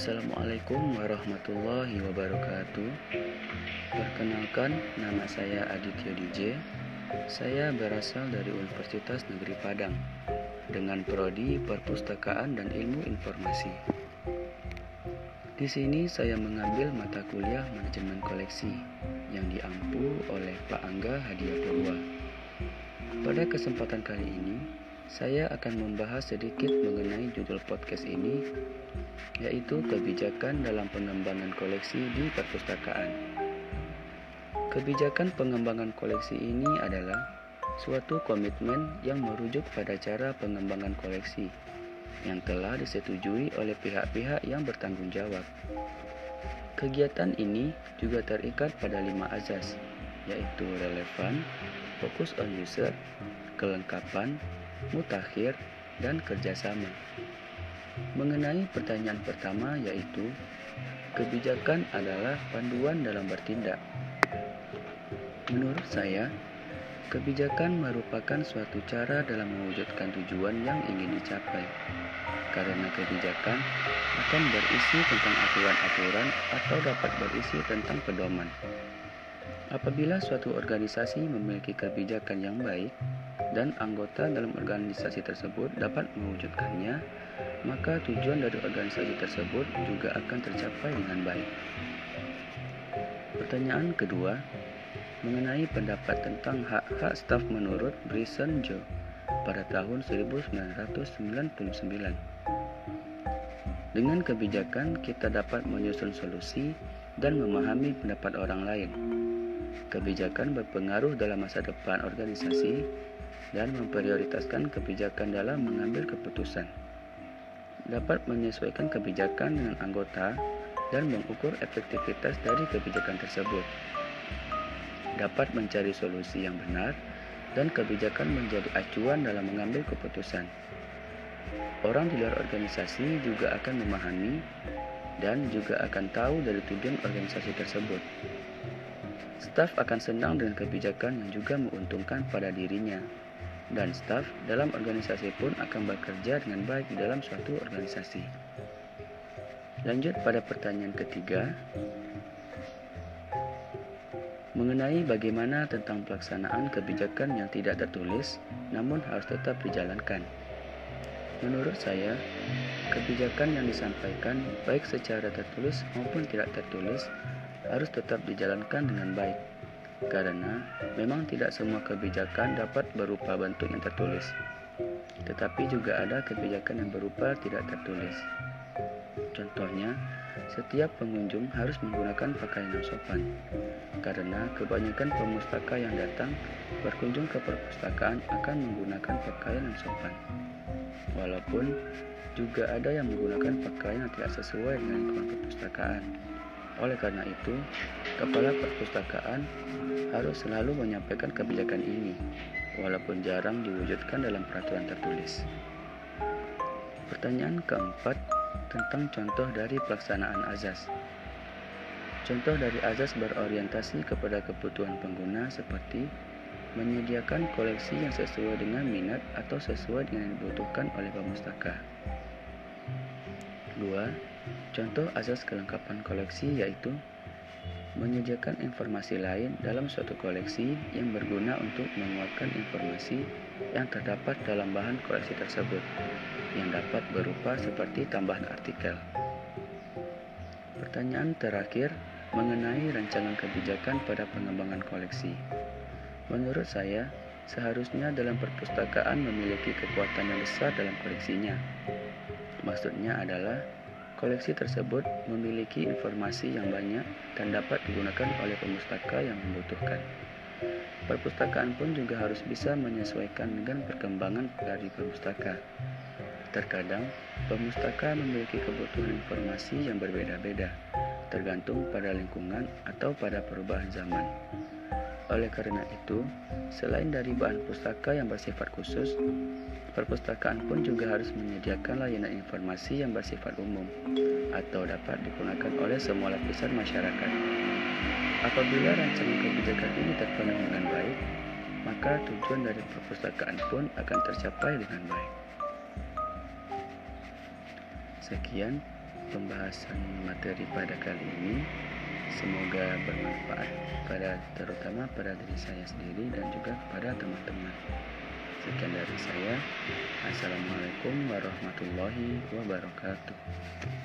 Assalamualaikum warahmatullahi wabarakatuh. Perkenalkan, nama saya Aditya DJ. Saya berasal dari Universitas Negeri Padang dengan prodi Perpustakaan dan Ilmu Informasi. Di sini saya mengambil mata kuliah Manajemen Koleksi yang diampu oleh Pak Angga Hadiah Purwa. Pada kesempatan kali ini, saya akan membahas sedikit mengenai judul podcast ini, yaitu kebijakan dalam pengembangan koleksi di perpustakaan. Kebijakan pengembangan koleksi ini adalah suatu komitmen yang merujuk pada cara pengembangan koleksi yang telah disetujui oleh pihak-pihak yang bertanggung jawab. Kegiatan ini juga terikat pada lima azas, yaitu relevan, fokus on user, kelengkapan, mutakhir, dan kerjasama. Mengenai pertanyaan pertama yaitu, kebijakan adalah panduan dalam bertindak. Menurut saya, kebijakan merupakan suatu cara dalam mewujudkan tujuan yang ingin dicapai. Karena kebijakan akan berisi tentang aturan-aturan atau dapat berisi tentang pedoman. Apabila suatu organisasi memiliki kebijakan yang baik, dan anggota dalam organisasi tersebut dapat mewujudkannya, maka tujuan dari organisasi tersebut juga akan tercapai dengan baik. Pertanyaan kedua, mengenai pendapat tentang hak-hak staf menurut Bryson Joe pada tahun 1999. Dengan kebijakan, kita dapat menyusun solusi dan memahami pendapat orang lain. Kebijakan berpengaruh dalam masa depan organisasi dan memprioritaskan kebijakan dalam mengambil keputusan. Dapat menyesuaikan kebijakan dengan anggota dan mengukur efektivitas dari kebijakan tersebut. Dapat mencari solusi yang benar dan kebijakan menjadi acuan dalam mengambil keputusan. Orang di luar organisasi juga akan memahami dan juga akan tahu dari tujuan organisasi tersebut. Staf akan senang dengan kebijakan yang juga menguntungkan pada dirinya dan staf dalam organisasi pun akan bekerja dengan baik di dalam suatu organisasi. Lanjut pada pertanyaan ketiga, mengenai bagaimana tentang pelaksanaan kebijakan yang tidak tertulis namun harus tetap dijalankan. Menurut saya, kebijakan yang disampaikan baik secara tertulis maupun tidak tertulis harus tetap dijalankan dengan baik karena memang tidak semua kebijakan dapat berupa bentuk yang tertulis, tetapi juga ada kebijakan yang berupa tidak tertulis. Contohnya, setiap pengunjung harus menggunakan pakaian yang sopan, karena kebanyakan pemustaka yang datang berkunjung ke perpustakaan akan menggunakan pakaian yang sopan. Walaupun juga ada yang menggunakan pakaian yang tidak sesuai dengan lingkungan perpustakaan. Oleh karena itu, kepala perpustakaan harus selalu menyampaikan kebijakan ini, walaupun jarang diwujudkan dalam peraturan tertulis. Pertanyaan keempat tentang contoh dari pelaksanaan azas. Contoh dari azas berorientasi kepada kebutuhan pengguna seperti menyediakan koleksi yang sesuai dengan minat atau sesuai dengan yang dibutuhkan oleh pemustaka. 2 Contoh asas kelengkapan koleksi yaitu menyediakan informasi lain dalam suatu koleksi yang berguna untuk menguatkan informasi yang terdapat dalam bahan koleksi tersebut yang dapat berupa seperti tambahan artikel. Pertanyaan terakhir mengenai rancangan kebijakan pada pengembangan koleksi. Menurut saya, seharusnya dalam perpustakaan memiliki kekuatan yang besar dalam koleksinya. Maksudnya adalah Koleksi tersebut memiliki informasi yang banyak dan dapat digunakan oleh pemustaka yang membutuhkan. Perpustakaan pun juga harus bisa menyesuaikan dengan perkembangan dari pemustaka. Terkadang, pemustaka memiliki kebutuhan informasi yang berbeda-beda, tergantung pada lingkungan atau pada perubahan zaman. Oleh karena itu, selain dari bahan pustaka yang bersifat khusus, perpustakaan pun juga harus menyediakan layanan informasi yang bersifat umum atau dapat digunakan oleh semua lapisan masyarakat. Apabila rancangan kebijakan ini terpenuhi dengan baik, maka tujuan dari perpustakaan pun akan tercapai dengan baik. Sekian, pembahasan materi pada kali ini. Semoga bermanfaat pada terutama pada diri saya sendiri dan juga kepada teman-teman. Sekian dari saya. Assalamualaikum warahmatullahi wabarakatuh.